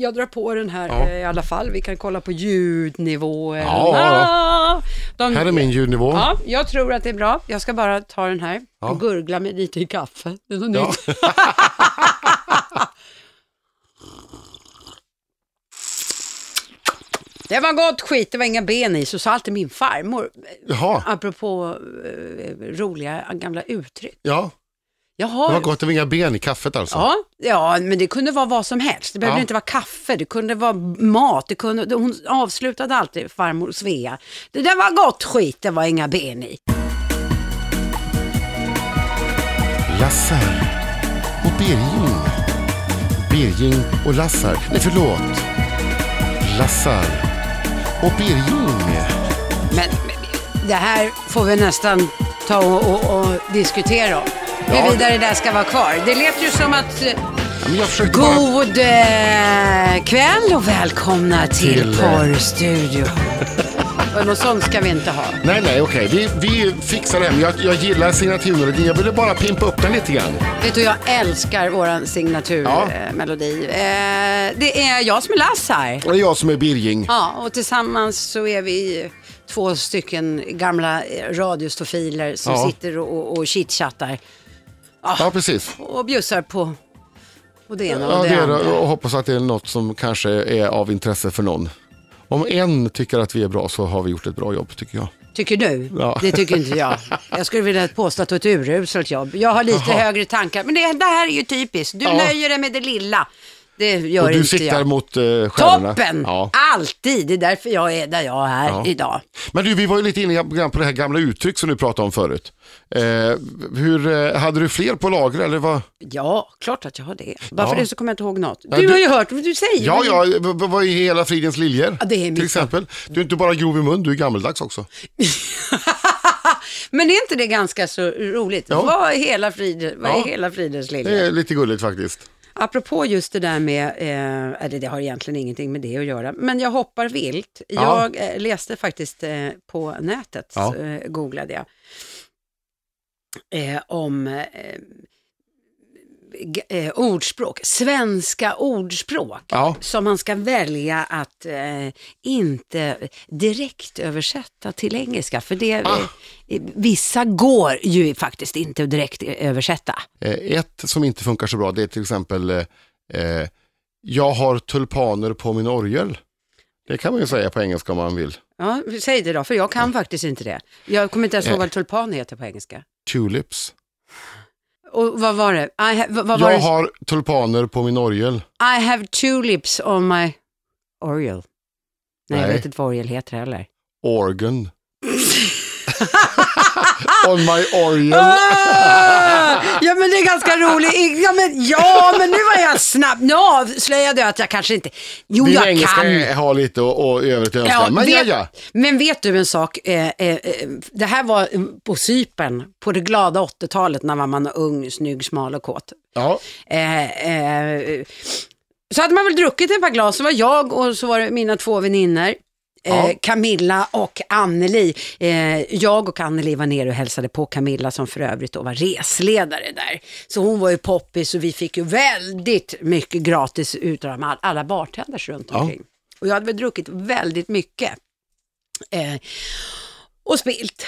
Jag drar på den här Ja. eh, i alla fall. Vi kan kolla på ljudnivåer. Ja, ja, De, Här är min ljudnivå. Ja, jag tror att det är bra. Jag ska bara ta den här Ja. och gurgla med lite i kaffe. Det är så Ja. nytt. Det var gott skit, det var inga ben i, så sa alltid min farmor. Jaha, Apropå eh, roliga gamla uttryck. ja. Jaha. Det var gott, det var inga ben i kaffet alltså. Ja, ja, men det kunde vara vad som helst. Det behövde Ja. inte vara kaffe, det kunde vara mat. Det kunde, hon avslutade alltid farmor Svea. Det där var gott skit, det var inga ben i. Lassar och Birging. Birging och Lassar. Nej, förlåt. Lassar och Birging. Men, men det här får vi nästan ta och, och, och diskutera om. Ja. Huruvida det där ska vara kvar. Det lät ju som att... eh, Ja, försökte bara... God eh, kväll och välkomna till, Till, eh, Porrstudion. Något sånt ska vi inte ha. Nej, nej, okej. Vi, vi fixar det jag, jag gillar signaturmelodin. Jag ville bara pimpa upp den lite grann. Vet du, jag älskar Ja. signaturmelodi. Eh, det är jag som är Lass här. Och det är jag som är Birging. Ja, och tillsammans så är vi två stycken gamla radiostofiler som Ja. sitter och, och chitchattar Ja, precis. och bjussar på, på det ena Ja, och det det är, andra. det. och hoppas att det är något som kanske är av intresse för någon. Om en tycker att vi är bra så har vi gjort ett bra jobb tycker jag. Tycker du? Ja. Det tycker inte jag. Jag skulle vilja påstå att det är ett uruselt jobb. Jag har lite högre tankar, men det, det här är ju typiskt. Du Ja. nöjer dig med det lilla. Det gör Och du inte siktar jag. mot uh, stjärnorna. Toppen! Ja. Alltid! Det är därför jag är där jag är Ja. idag. Men du, vi var ju lite inne på det här gamla uttryck som du pratade om förut. Eh, hur, eh, hade du fler på lager eller vad? Ja, klart att jag har det. Bara Ja. för det så kommer jag inte ihåg något. Du, du- har ju hört vad du säger. Ja, ja, vad är hela fridens liljor? Ja, det är till exempel. Du är inte bara grov i mun, du är gammeldags också. Men är inte det ganska så roligt? Ja. Vad är hela, frid, vad Ja. är hela fridens lilja? Det är lite gulligt faktiskt. Apropå just det där med, eh, eller det har egentligen ingenting med det att göra, men jag hoppar vilt. Ja. Jag eh, läste faktiskt eh, på nätet, Ja. eh, googlade jag, eh, om eh, ordspråk, svenska ordspråk Ja. som man ska välja att eh, inte direkt översätta till engelska. För det, Ah. eh, vissa går ju faktiskt inte direkt översätta. Eh, ett som inte funkar så bra det är till exempel eh, Jag har tulpaner på min orgel. Det kan man ju säga på engelska om man vill. Ja, säg det då, för jag kan faktiskt inte det. Jag kommer inte ens ihåg vad tulpan heter på engelska. Tulips. Och vad var det? I, ha, vad var Jag det? har tulpaner på min orgel. I have tulips on my Oriel. Nej, jag Nej. vet inte vad Oriel heter heller. Organ. On my orgel. Ah! Ja men det är ganska roligt. Ja men, ja, men nu var jag snabb. Nu avslöjade jag att jag kanske inte... Jo, Din jag engelska kan. har lite och, och övrigt att önska. Men ja, vet, ja. men vet du en sak? Eh, eh, eh, det här var på Cypern på det glada 80-talet när man var ung, snygg, smal och kåt. ja. Eh, eh, så hade man väl druckit ett par glas, så var jag och så var det mina två Eh, Ja. Camilla och Anneli. Eh, jag och Anneli var nere och hälsade på Camilla som för övrigt då var resledare där. Så hon var ju poppis och vi fick ju väldigt mycket gratis utav alla bartenders runt Ja. omkring. Och jag hade väl druckit väldigt mycket. Eh, och spilt.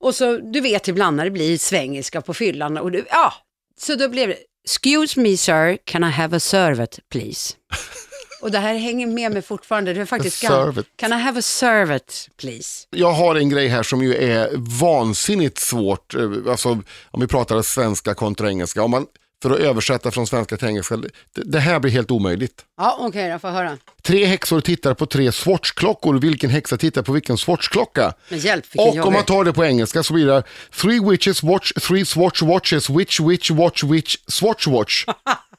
Och så, du vet ibland när det blir svengelska på fyllan. Och du, ja, så då blev det, excuse me sir, can I have a servet please? Och det här hänger med mig fortfarande. Det är faktiskt servet. Can I have a servet please? Jag har en grej här som ju är vansinnigt svårt, eh, alltså om vi pratar svenska kontra engelska. Om man, för att översätta från svenska till engelska, det, här blir helt omöjligt. Ja, okej, jag får höra. Tre häxor tittar på tre Swatchklockor. Vilken häxa tittar på vilken Swatchklocka? Men hjälp, Och om man tar det på engelska så blir det Three witches watch, three swatch watches, which witch watch, which swatch watch.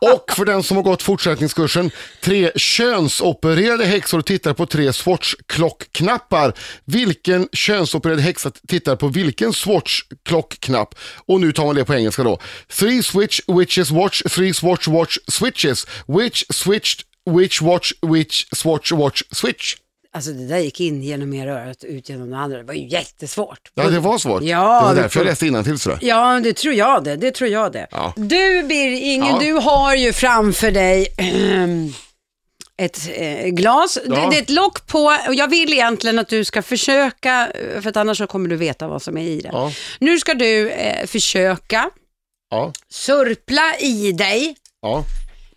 Och för den som har gått fortsättningskursen, tre könsopererade häxor tittar på tre Swatch-klockknappar. Vilken könsopererad häxa tittar på vilken Swatch-klockknapp? Och nu tar man det på engelska då. Three switch witches watch, three swatch watch switches. Which switched, which watch, which swatch watch switch alltså det där gick in genom ena örat och ut genom det andra. Det var ju jättesvårt. Ja, det var svårt. Ja, det var därför jag tror- läste innantill så. Ja, det tror jag det. Det tror jag det. Ja. Du Birger, Ingen, Ja. du har ju framför dig ehm, ett eh, glas. Ja. Det, det är ett lock på och jag vill egentligen att du ska försöka, för att annars så kommer du veta vad som är i det. Ja. Nu ska du eh, försöka Ja, surpla i dig ja.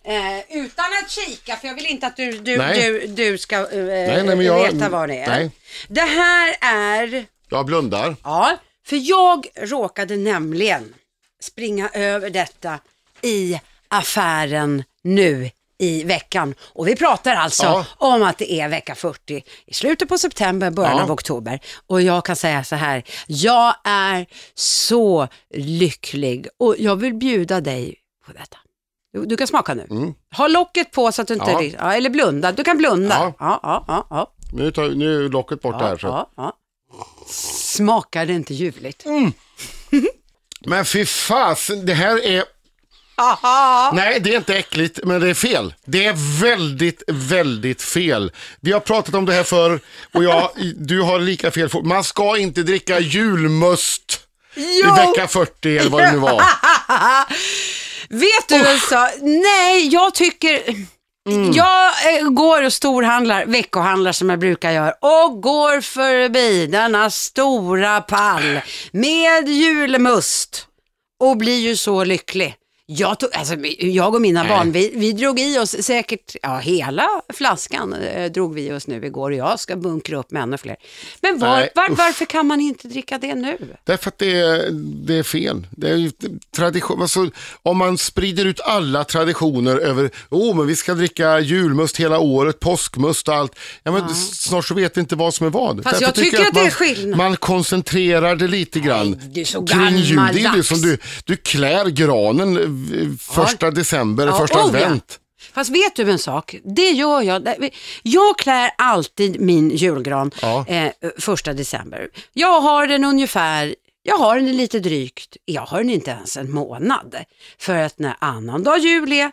Eh, utan att kika, för jag vill inte att du, du, Nej. du, du ska eh, nej, men jag- veta vad det är. nej. Det här är Jag blundar. Ja, för jag råkade nämligen springa över detta i affären nu i veckan. Och vi pratar alltså Ja. om att det är vecka 40 i slutet på september, början Ja. av oktober. Och jag kan säga så här, jag är så lycklig och jag vill bjuda dig på detta. Du, kan smaka nu. Ha locket på så att du inte, Ja. ja. eller blunda, du kan blunda. Ja. Ja, ja, ja, ja. Nu, tar, nu är locket bort här. Så. ja, ja. Smakar det inte ljuvligt? Men fy fasen, det här är... Aha. Nej, det är inte äckligt, men det är fel. Det är väldigt, väldigt fel. Vi har pratat om det här förr och jag, du har lika fel. Man ska inte dricka julmust i Jo. vecka 40 eller vad det nu var. Vet du en sak? Nej, jag tycker... Mm. Jag eh, går och storhandlar, veckohandlar som jag brukar göra och går förbi denna stora pall med julmust och blir ju så lycklig. Jag, tog, alltså, jag och mina Nej. barn, vi, vi drog i oss säkert, ja hela flaskan eh, drog vi oss nu igår och jag ska bunkra upp med ännu fler. Men var, var, varför kan man inte dricka det nu? Därför att det är, det är fel. Det är tradition. Alltså, om man sprider ut alla traditioner över, oh men vi ska dricka julmust hela året, påskmust och allt. Ja, men snart så vet vi inte vad som är vad. Fast Därför jag tycker att det man, är skillnad. Man koncentrerar det lite grann. Nej, du är så kring jul. Det är det gammaldags. som du, du klär granen eh, första december, Ja, första oh ja. advent. Fast vet du en sak? Det gör jag. Jag klär alltid min julgran Ja. eh, första december. Jag har den ungefär, jag har den lite drygt, jag har den inte ens en månad. För att när annandag jul är,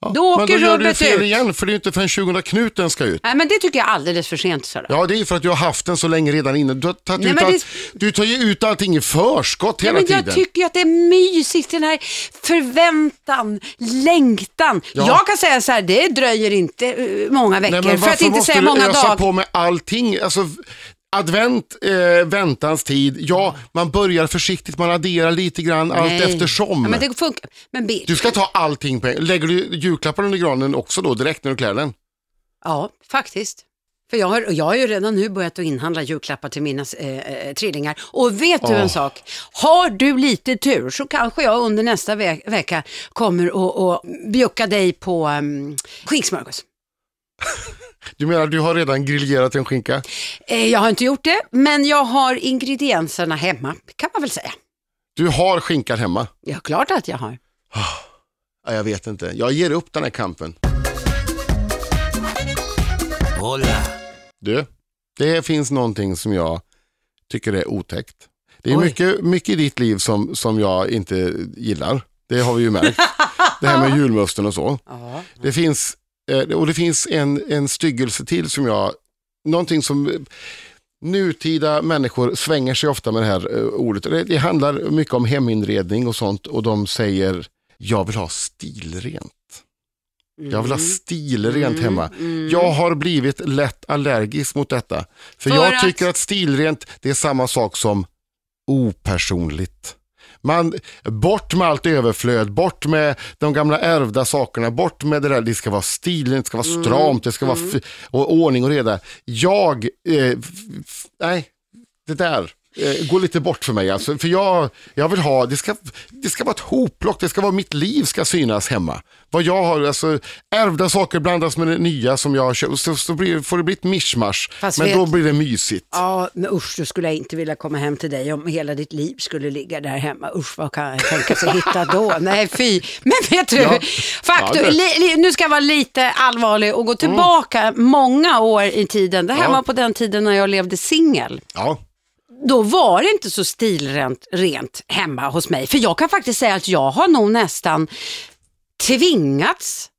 Ja. Då men åker då gör du rubbet fel ut. igen, för det är inte förrän 20 knuten ska ut. nej men det tycker jag är alldeles för sent. Sådär. Ja, det är ju för att du har haft den så länge redan innan. Du, har tagit Nej, ut men all, det- du tar ju ut allting i förskott hela men jag tiden. tycker ju att det är mysigt, den här förväntan, längtan. Ja. Jag kan säga så här, det dröjer inte eh, många veckor, Nej, men för att varför inte måste säga du många ösa dagar. på med allting? Alltså, advent, eh, väntans tid, ja, man börjar försiktigt, man adderar lite grann allt Nej. eftersom. Ja, men det funkar. Men Du ska ta allting på en Lägger du julklappar under granen också då, direkt när du klär den? Ja, faktiskt. För jag har, jag har ju redan nu börjat att inhandla julklappar till mina eh, eh, trillingar. Och vet du en sak? Har du lite tur så kanske jag under nästa ve vecka kommer att att bjucka dig på um, skinksmörgås. Du menar du har redan grillerat en skinka? Eh, jag har inte gjort det, men jag har ingredienserna hemma, kan man väl säga. Du har skinkan hemma? Ja, klart att jag har. Ja, jag vet inte, jag ger upp den här kampen. Hola. Du, det finns någonting som jag tycker är otäckt. Det är Oj. mycket, mycket i ditt liv som, som jag inte gillar. Det har vi ju märkt. det här med julmusten och så. Ja. Det finns, och det finns en, en styggelse till som jag, någonting som eh, nutida människor svänger sig ofta med det här eh, ordet. Det, det handlar mycket om heminredning och sånt och de säger jag vill ha stilrent. Jag vill ha stilrent hemma. Jag har blivit lätt allergisk mot detta. För, För jag att- tycker att stilrent, det är samma sak som opersonligt. Man, bort med allt överflöd, bort med de gamla ärvda sakerna, bort med det där, det ska vara stiligt, det ska vara stramt, det ska vara f- och ordning och reda. Jag, eh, nej, det där eh, går lite bort för mig. Alltså, för jag, jag vill ha, det ska, det ska vara ett hopplock, det ska vara mitt liv ska synas hemma. Vad jag har, alltså ärvda saker blandas med det nya som jag har köpt, så, så blir, får det bli ett mischmasch. Fast Men vet- då blir det mysigt. Ja, men usch, då skulle jag inte vilja komma hem till dig om hela ditt liv skulle ligga där hemma. Usch, vad kan jag tänka sig hitta då? Nej, fy. Men vet du, Ja. faktum, Ja, li, nu ska jag vara lite allvarlig och gå tillbaka många år i tiden. Det här Ja. var på den tiden när jag levde singel. Ja. Då var det inte så stilrent rent hemma hos mig. För jag kan faktiskt säga att jag har nog nästan tvingats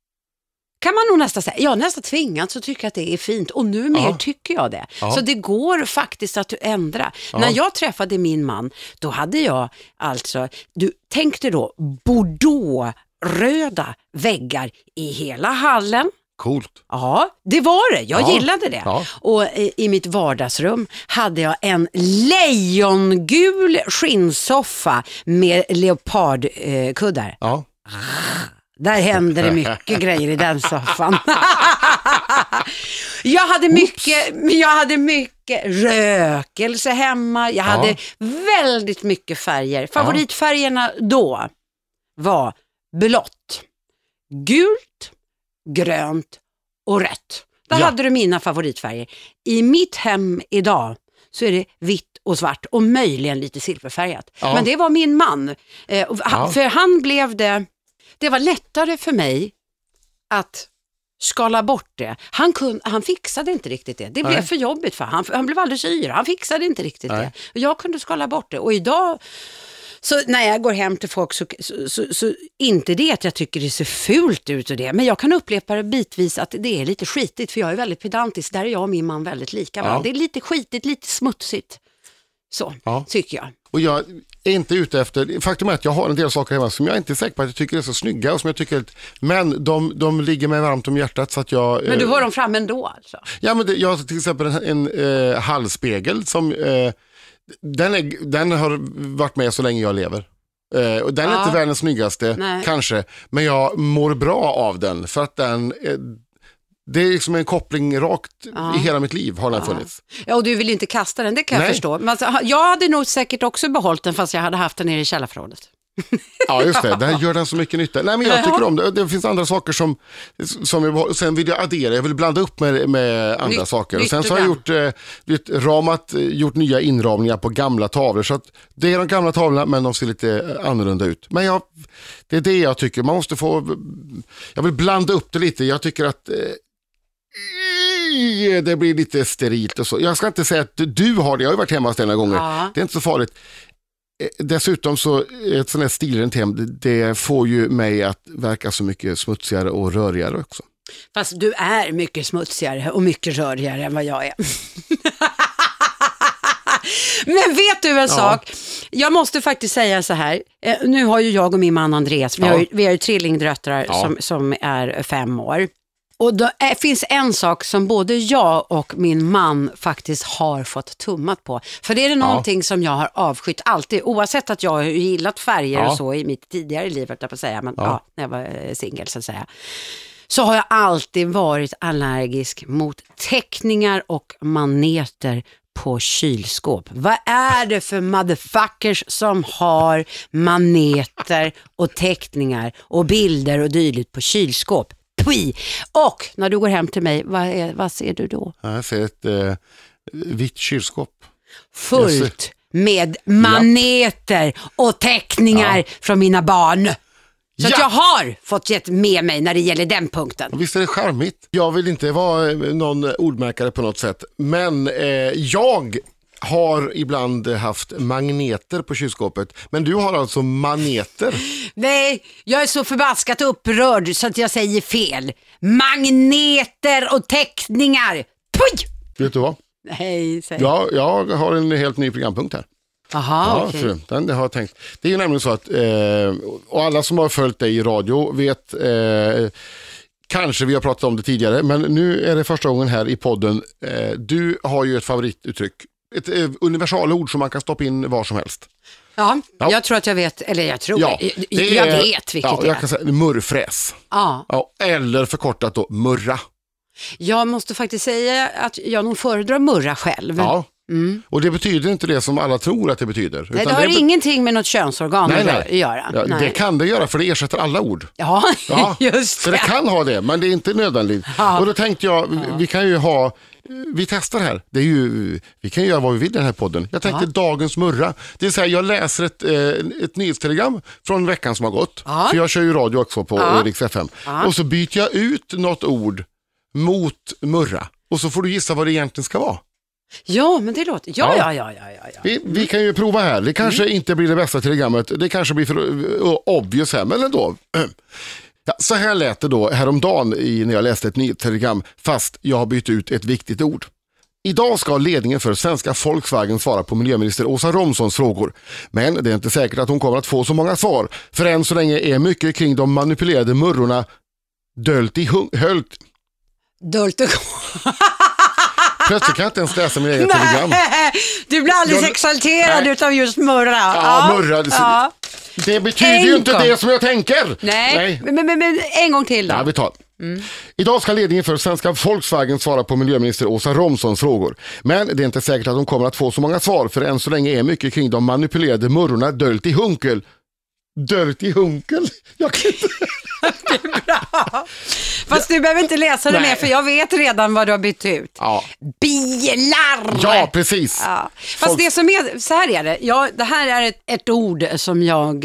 kan man nog nästan säga. Jag har nästan tvingats att tycka att det är fint och nu mer Ja. tycker jag det. Ja. Så det går faktiskt att ändra. När jag träffade min man, då hade jag alltså, du tänkte då bordeauxröda väggar i hela hallen. Coolt. Ja, det var det. Jag Ja. gillade det. Ja. Och i, i mitt vardagsrum hade jag en lejongul skinnsoffa med leopardkuddar. Ja. Där hände det mycket grejer i den soffan. jag, hade mycket, jag hade mycket rökelse hemma. Jag hade väldigt mycket färger. Favoritfärgerna då var blått, gult, grönt och rött. Där Ja. hade du mina favoritfärger. I mitt hem idag så är det vitt och svart och möjligen lite silverfärgat. Ja. Men det var min man. Eh, han. För han blev det, det var lättare för mig att skala bort det. Han, kun, han fixade inte riktigt det. Det blev Nej. för jobbigt för han, han blev alldeles yr. Han fixade inte riktigt Nej. det. Och jag kunde skala bort det. Och idag, så när jag går hem till folk så, så, så, så inte det att jag tycker det ser fult ut och det, men jag kan uppleva det bitvis att det är lite skitigt för jag är väldigt pedantisk. Där är jag och min man väldigt lika. Ja. Det är lite skitigt, lite smutsigt. Så, Ja. tycker jag. Och jag är inte ute efter, faktum är att jag har en del saker hemma som jag inte är säker på att jag tycker är så snygga och som jag tycker, är- men de, de ligger mig varmt om hjärtat så att jag... Men du eh, har dem fram ändå alltså? Ja, men det, jag har till exempel en, en eh, hallspegel som, eh, den, är, den har varit med så länge jag lever. Och den är Ja. inte världens snyggaste, Nej. kanske, men jag mår bra av den för att den, eh, det är liksom en koppling rakt Ja. i hela mitt liv har den funnits. Ja, och du vill inte kasta den, det kan jag Nej. förstå. Men alltså, jag hade nog säkert också behållit den fast jag hade haft den nere i källarförrådet. Ja, just det. Där gör den så mycket nytta. Nej, men jag Ja. tycker om det. Det finns andra saker som, som jag, sen vill jag addera, jag vill blanda upp med, med andra Nytt- saker. Och sen så har jag gjort, eh, ramat, eh, gjort nya inramningar på gamla tavlor. Så att det är de gamla tavlorna, men de ser lite eh, annorlunda ut. Men jag, det är det jag tycker, man måste få, jag vill blanda upp det lite. Jag tycker att eh, det blir lite sterilt och så. Jag ska inte säga att du har det, jag har ju varit hemma hos dig några gånger. Ja. Det är inte så farligt. Eh, Dessutom så, ett sånt här stilrent hem, det- det får ju mig att verka så mycket smutsigare och rörigare också. Fast du är mycket smutsigare och mycket rörigare än vad jag är. Men vet du en sak? Jag måste faktiskt säga så här. Eh, Nu har ju jag och min man Andreas, vi, Ja. har, ju, vi har ju trillingdöttrar Ja. som, som är fem år. Och det finns en sak som både jag och min man faktiskt har fått tummat på. För det är det någonting som jag har avskytt alltid, oavsett att jag har gillat färger Ja. och så i mitt tidigare liv, jag på att säga, men Ja. ja. när jag var eh, singel så att säga så har jag alltid varit allergisk mot teckningar och maneter på kylskåp. Vad är det för motherfuckers som har maneter och teckningar och bilder och dylikt på kylskåp? Pui! Och när du går hem till mig, vad, är, vad ser du då? Jag ser ett eh, vitt kylskåp. Fullt med maneter och teckningar från mina barn. Så Ja! jag har fått gett med mig när det gäller den punkten. Visst är det charmigt? Jag vill inte vara eh, någon ordmärkare på något sätt, men eh, jag har ibland haft magneter på kylskåpet, men du har alltså maneter. Nej, jag är så förbaskat upprörd så att jag säger fel. Magneter och teckningar. Puj! Vet du vad? Nej, säg. Ja, jag har en helt ny programpunkt här. Jaha, Ja, fru, den, det har jag tänkt. Det är ju nämligen så att, eh, och alla som har följt dig i radio vet, eh, kanske vi har pratat om det tidigare, men nu är det första gången här i podden. Eh, du har ju ett favorituttryck, ett eh, universalord som man kan stoppa in var som helst. Ja, Ja. jag tror att jag vet, eller jag tror, Ja, det jag är- vet vilket ja, det jag är. kan säga murrfräs. Ja, Ja, eller förkortat då murra. jag måste faktiskt säga att jag nog föredrar murra själv. Ja. Och det betyder inte det som alla tror att det betyder. Mm. Nej, det har be- ingenting med något könsorgan nej, att nej. göra. Ja, nej. det kan det göra för det ersätter alla ord. Ja, Ja, just Så det kan ha det, men det är inte nödvändigt. Ja. Och då tänkte jag, vi kan ju ha, vi testar här. Det är ju, vi kan göra vad vi vill i den här podden. Jag tänkte dagens murra. Det vill säga jag läser ett, eh, ett nyhetstelegram från veckan som har gått. Ja. För jag kör ju radio också på Ja. ja. Rix FM. Och så byter jag ut något ord mot murra. Och så får du gissa vad det egentligen ska vara. Ja, men det låter... Ja, Ja. ja, ja, ja, ja. ja. Vi, vi kan ju prova här. Det kanske Mm. inte blir det bästa telegrammet. Det kanske blir för uh, obvious här, men ändå. Ja, så här lät det då häromdagen i, när jag läste ett nyhetstelegram, fast jag har bytt ut ett viktigt ord. Idag ska ledningen för svenska Volkswagen svara på miljöminister Åsa Romsons frågor. Men det är inte säkert att hon kommer att få så många svar, för än så länge är mycket kring de manipulerade murrorna dölt i hung- höljt. Dölt i... Plötsligt kan jag inte ens läsa mina egna telegram. Nej, du blir alldeles Jag- exalterad Nej. utav just murra. Ja, murra. Det, Ja. det betyder ju inte Enkom. det som jag tänker. Nej, Men, men, men en gång till då. Ja, vi tar. Idag ska ledningen för svenska Volkswagen svara på miljöminister Åsa Romsons frågor. Men det är inte säkert att de kommer att få så många svar för än så länge är mycket kring de manipulerade murrorna döljt i hunkel. Döljt i hunkel? Jag kan inte... Fast du behöver inte läsa det Nej. mer för jag vet redan vad du har bytt ut. Ja, Bilar! ja precis. Ja. Fast Folk- det som är, så här är det, jag, det här är ett, ett ord som jag,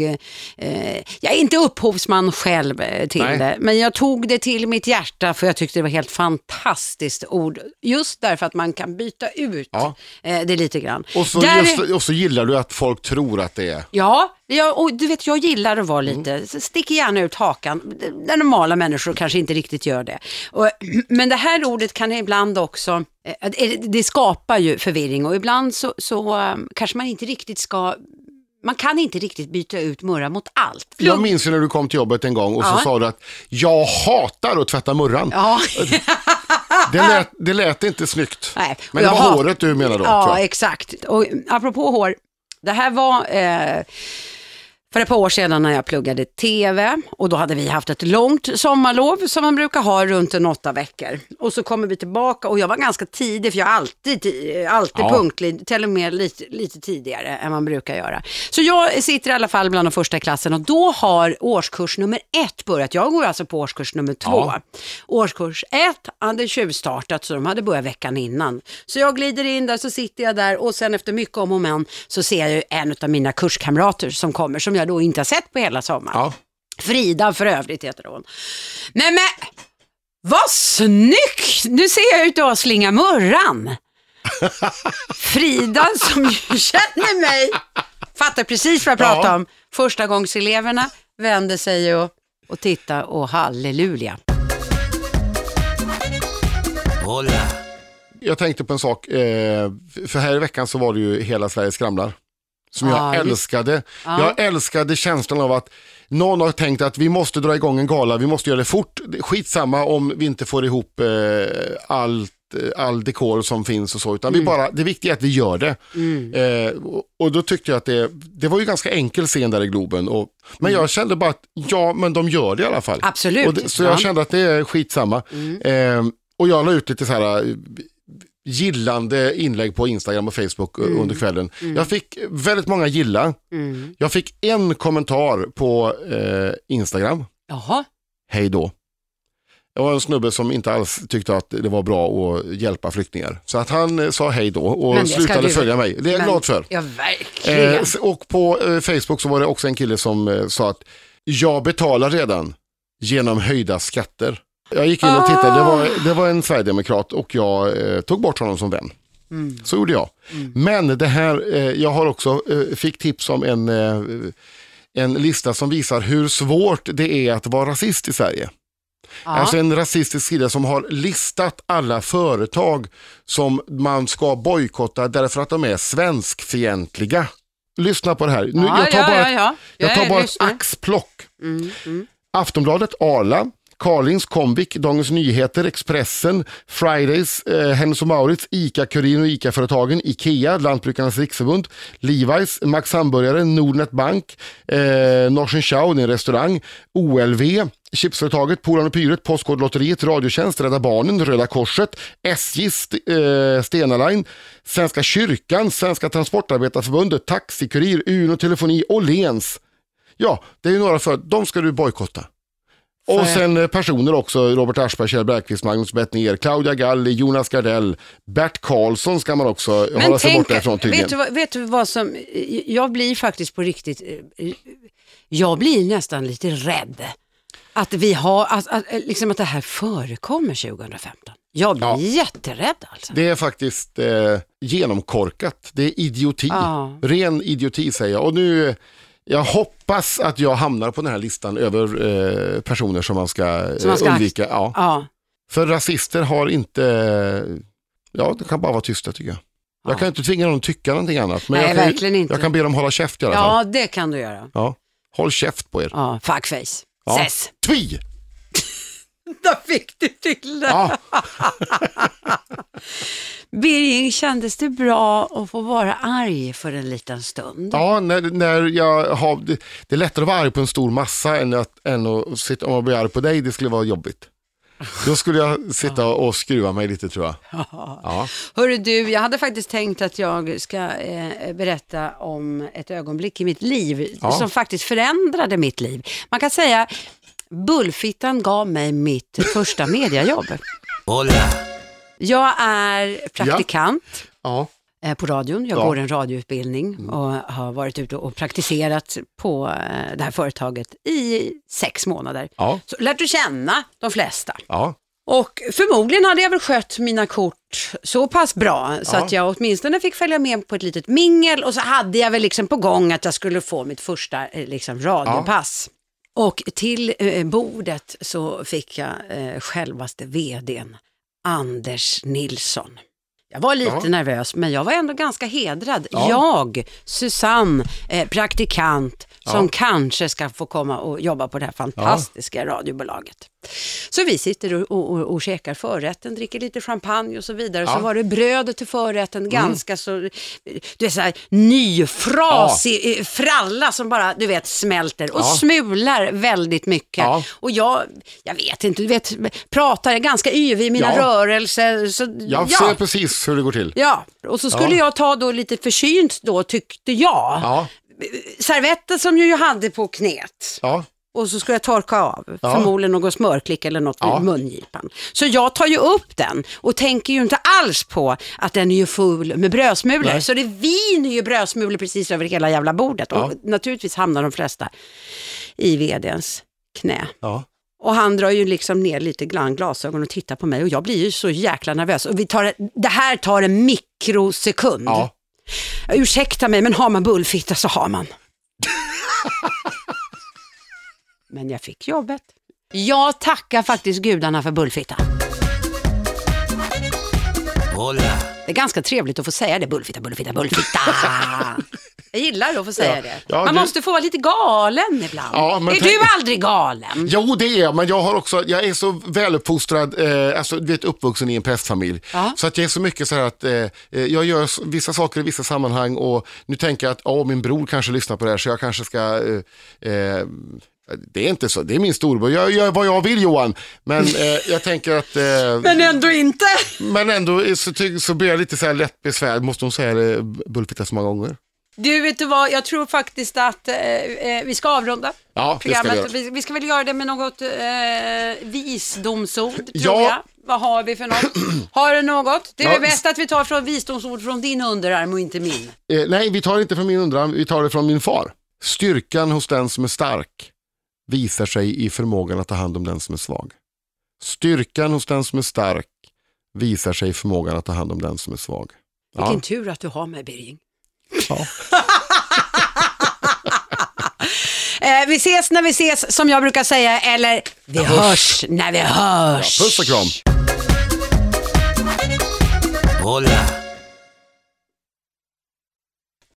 eh, jag är inte upphovsman själv eh, till Nej. det, men jag tog det till mitt hjärta för jag tyckte det var helt fantastiskt ord. Just därför att man kan byta ut Ja. eh, det lite grann. Och så, Där- just, och så gillar du att folk tror att det är... Ja, jag, och du vet jag gillar att vara lite, så sticker gärna ut hakan. Där normala människor kanske inte riktigt gör det. Och, men det här ordet kan ibland också, eh, det- det skapar ju förvirring och ibland så, så eh, kanske man inte riktigt ska, man kan inte riktigt byta ut murra mot allt. Jag minns ju när du kom till jobbet en gång och så Ja. sa du att jag hatar att tvätta murran. Ja, Det, lät, det lät inte snyggt. Nej, Men det var hat- håret du menade då, ja exakt. Och apropå hår, det här var eh, för ett par år sedan när jag pluggade TV och då hade vi haft ett långt sommarlov som man brukar ha runt en åtta veckor. Och så kommer vi tillbaka och jag var ganska tidig för jag är alltid, ti- alltid Ja. punktlig, till och med lite, lite tidigare än man brukar göra. Så jag sitter i alla fall bland de första i klassen och då har årskurs nummer ett börjat. Jag går alltså på årskurs nummer två. Ja. Årskurs ett hade tjuvstartat så de hade börjat veckan innan. Så jag glider in där så sitter jag där och sen efter mycket om och men så ser jag en av mina kurskamrater som kommer som jag då inte har sett på hela sommaren. Ja. Frida för övrigt heter hon. Men men, vad snyggt! Nu ser jag ut att slinga murran. Frida som ju känner mig fattar precis vad jag pratar Ja. om. Första gångseleverna vänder sig och, och tittar och halleluja. Hola. Jag tänkte på en sak, eh, för här i veckan så var det ju Hela Sverige skramlar. Som Ja, jag älskade. Jag älskade känslan av att någon har tänkt att vi måste dra igång en gala, vi måste göra det fort. Skitsamma om vi inte får ihop eh, allt eh, all dekor som finns och så, utan Mm. vi bara, det viktiga är att vi gör det. Eh, och, då tyckte jag att det, det var ju ganska enkel scen där i Globen. Och, men jag kände bara att, ja men de gör det i alla fall. Mm. Absolut. Det, så Ja. Mm. jag kände att det är skitsamma. Eh, och jag la ut lite så här eh, gillande inlägg på Instagram och Facebook eh, Mm. under kvällen. Jag fick väldigt många gilla. Jag fick en kommentar på eh, Instagram. Jaha, Hej då. Det var en snubbe som inte alls tyckte att det var bra att hjälpa flyktingar. Så att han eh, sa hej då och slutade följa mig. Det är jag Men- glad för. ja verkligen. Eh, och på eh, Facebook så var det också en kille som eh, sa att jag betalar redan genom höjda skatter. Jag gick in och tittade, det var, det var en sverigedemokrat och jag eh, tog bort honom som vän. Så gjorde jag. Men det här, eh, jag har också eh, fick tips om en, eh, en lista som visar hur svårt det är att vara rasist i Sverige. ja. Alltså en rasistisk sida som har listat alla företag som man ska bojkotta därför att de är svenskfientliga. Lyssna på det här. Nu, ja, jag tar ja, bara, ett- ja. jag tar bara ett axplock. Mm, mm. Aftonbladet, Arla, Carlings, Comvik, Dagens Nyheter, Expressen, Fridays, eh, Hennes och Mauritz, ICA-Kurir och ICA-företagen, IKEA, Lantbrukarnas Riksförbund, Levi's, Max Hamburgare, Nordnet Bank, eh, Norsen Chow, det är en restaurang, OLV, Chipsföretaget, Polarn och Pyret, Postkodlotteriet, Radiotjänst, Rädda Barnen, Röda Korset, SJ, St eh, Stena Line, Svenska kyrkan, Svenska Transportarbetarförbundet, Taxikurir, Uno Telefoni, Åhléns. Ja, det är ju några för de ska du bojkotta. Och sen eh, personer också, Robert Aschberg, Kjell Bergqvist, Magnus Bettner, Claudia Galli, Jonas Gardell, Bert Karlsson ska man också hålla sig borta ifrån tydligen. vet du, vad, vet du vad som, jag blir faktiskt på riktigt, eh, jag blir nästan lite rädd. Att vi har, att, att, liksom att det här förekommer 2015. Jag blir Ja. jätterädd alltså. Det är faktiskt eh, genomkorkat, det är idioti. Ja. Ren idioti säger jag. Och nu, Jag hoppas att jag hamnar på den här listan över eh, personer som man ska, Som man ska eh, undvika. Ja. Ja. För rasister har inte, ja det kan bara vara tysta tycker jag. Jag Ja. kan inte tvinga någon att tycka någonting annat. Men Nej, jag, kan, verkligen inte. jag kan be dem hålla käft i alla fall. ja, det kan du göra. Ja. Håll käft på er. Ja, fuckface. Ja. Ses. Tvi! Där fick du till det. Ja. Birging, kändes det bra att få vara arg för en liten stund? Ja, när, när jag har, det, det är lättare att vara arg på en stor massa än att, än att sitta, om jag blir arg på dig, det skulle vara jobbigt. Då skulle jag sitta och skruva mig lite tror jag. Ja. Hörru du, jag hade faktiskt tänkt att jag ska eh, berätta om ett ögonblick i mitt liv Ja. som faktiskt förändrade mitt liv. Man kan säga, Bullfittan gav mig mitt första mediajobb. Hola. Jag är praktikant. Ja. eh, på radion. Jag Ja. går en radioutbildning och har varit ute och praktiserat på eh, det här företaget i sex månader. Ja. Så lärt du känna de flesta. Ja. Och förmodligen hade jag väl skött mina kort så pass bra så Ja. att jag åtminstone fick följa med på ett litet mingel och så hade jag väl liksom på gång att jag skulle få mitt första eh, liksom, radiopass. Och till eh, bordet så fick jag eh, självaste vdn, Anders Nilsson. Jag var lite Ja. nervös men jag var ändå ganska hedrad. Ja. Jag, Susanne, eh, praktikant som Ja. kanske ska få komma och jobba på det här fantastiska radiobolaget. Så vi sitter och, och, och, käkar förrätten, dricker lite champagne och så vidare. Ja. Mm. Så var det brödet till förrätten, ganska så, du vet så här, nyfrasig eh, fralla som bara, du vet, smälter och Ja. smular väldigt mycket. Ja. Och jag, jag vet inte, du vet, pratar ganska yvig i mina Ja. rörelser. Så, Jag ja. ser precis hur det går till. Ja, och så skulle Ja. jag ta då lite försynt då, tyckte jag, Ja. servetten som jag hade på knät. Ja. Och så skulle jag torka av, Ja. förmodligen någon smörklick eller något Ja. i mungipan. Så jag tar ju upp den och tänker ju inte alls på att den är ju full med brödsmulor. Nej. Så det viner ju brödsmulor precis över hela jävla bordet. Ja. Och naturligtvis hamnar de flesta i vdns knä. Ja. Och han drar ju liksom ner lite grann glasögon och tittar på mig och jag blir ju så jäkla nervös. Och vi tar, det här tar en mikrosekund. Ja. Ursäkta mig, men har man bullfitta så har man. Men jag fick jobbet. Jag tackar faktiskt gudarna för bullfitta. Hola. Det är ganska trevligt att få säga det, bullfitta, bullfitta, bullfitta. Jag gillar att få säga Ja. det. Ja, Man du- måste få vara lite galen ibland. Ja, men är tänk- du aldrig galen? Jo, det är jag, men jag har också, jag är så väluppfostrad, eh, alltså du vet uppvuxen i en prästfamilj. Ja. Så att jag är så mycket så här att eh, eh, jag gör vissa saker i vissa sammanhang och nu tänker jag att ja, min bror kanske lyssnar på det här så jag kanske ska eh, eh, det är inte så, det är min storbror. Jag gör vad jag vill Johan. Men eh, jag tänker att, eh, Men ändå inte. men ändå så, så blir jag lite så här lätt besvärd. Måste hon säga det bullfitta så många gånger? Du, vet du vad? Jag tror faktiskt att eh, eh, vi ska avrunda Ja, det ska vi programmet. Vi, vi ska väl göra det med något eh, visdomsord, tror Ja. jag. Vad har vi för något? Har du något? Det är Ja. bäst att vi tar från visdomsord från din underarm och inte min. Eh, nej, vi tar inte från min undran, vi tar det från min far. Styrkan hos den som är stark visar sig i förmågan att ta hand om den som är svag. Styrkan hos den som är stark visar sig i förmågan att ta hand om den som är svag. Vilken Ja, tur att du har mig, Birging. ja. Eh, vi ses när vi ses, som jag brukar säga, eller vi hörs när vi hörs. Puss och kram. Hola.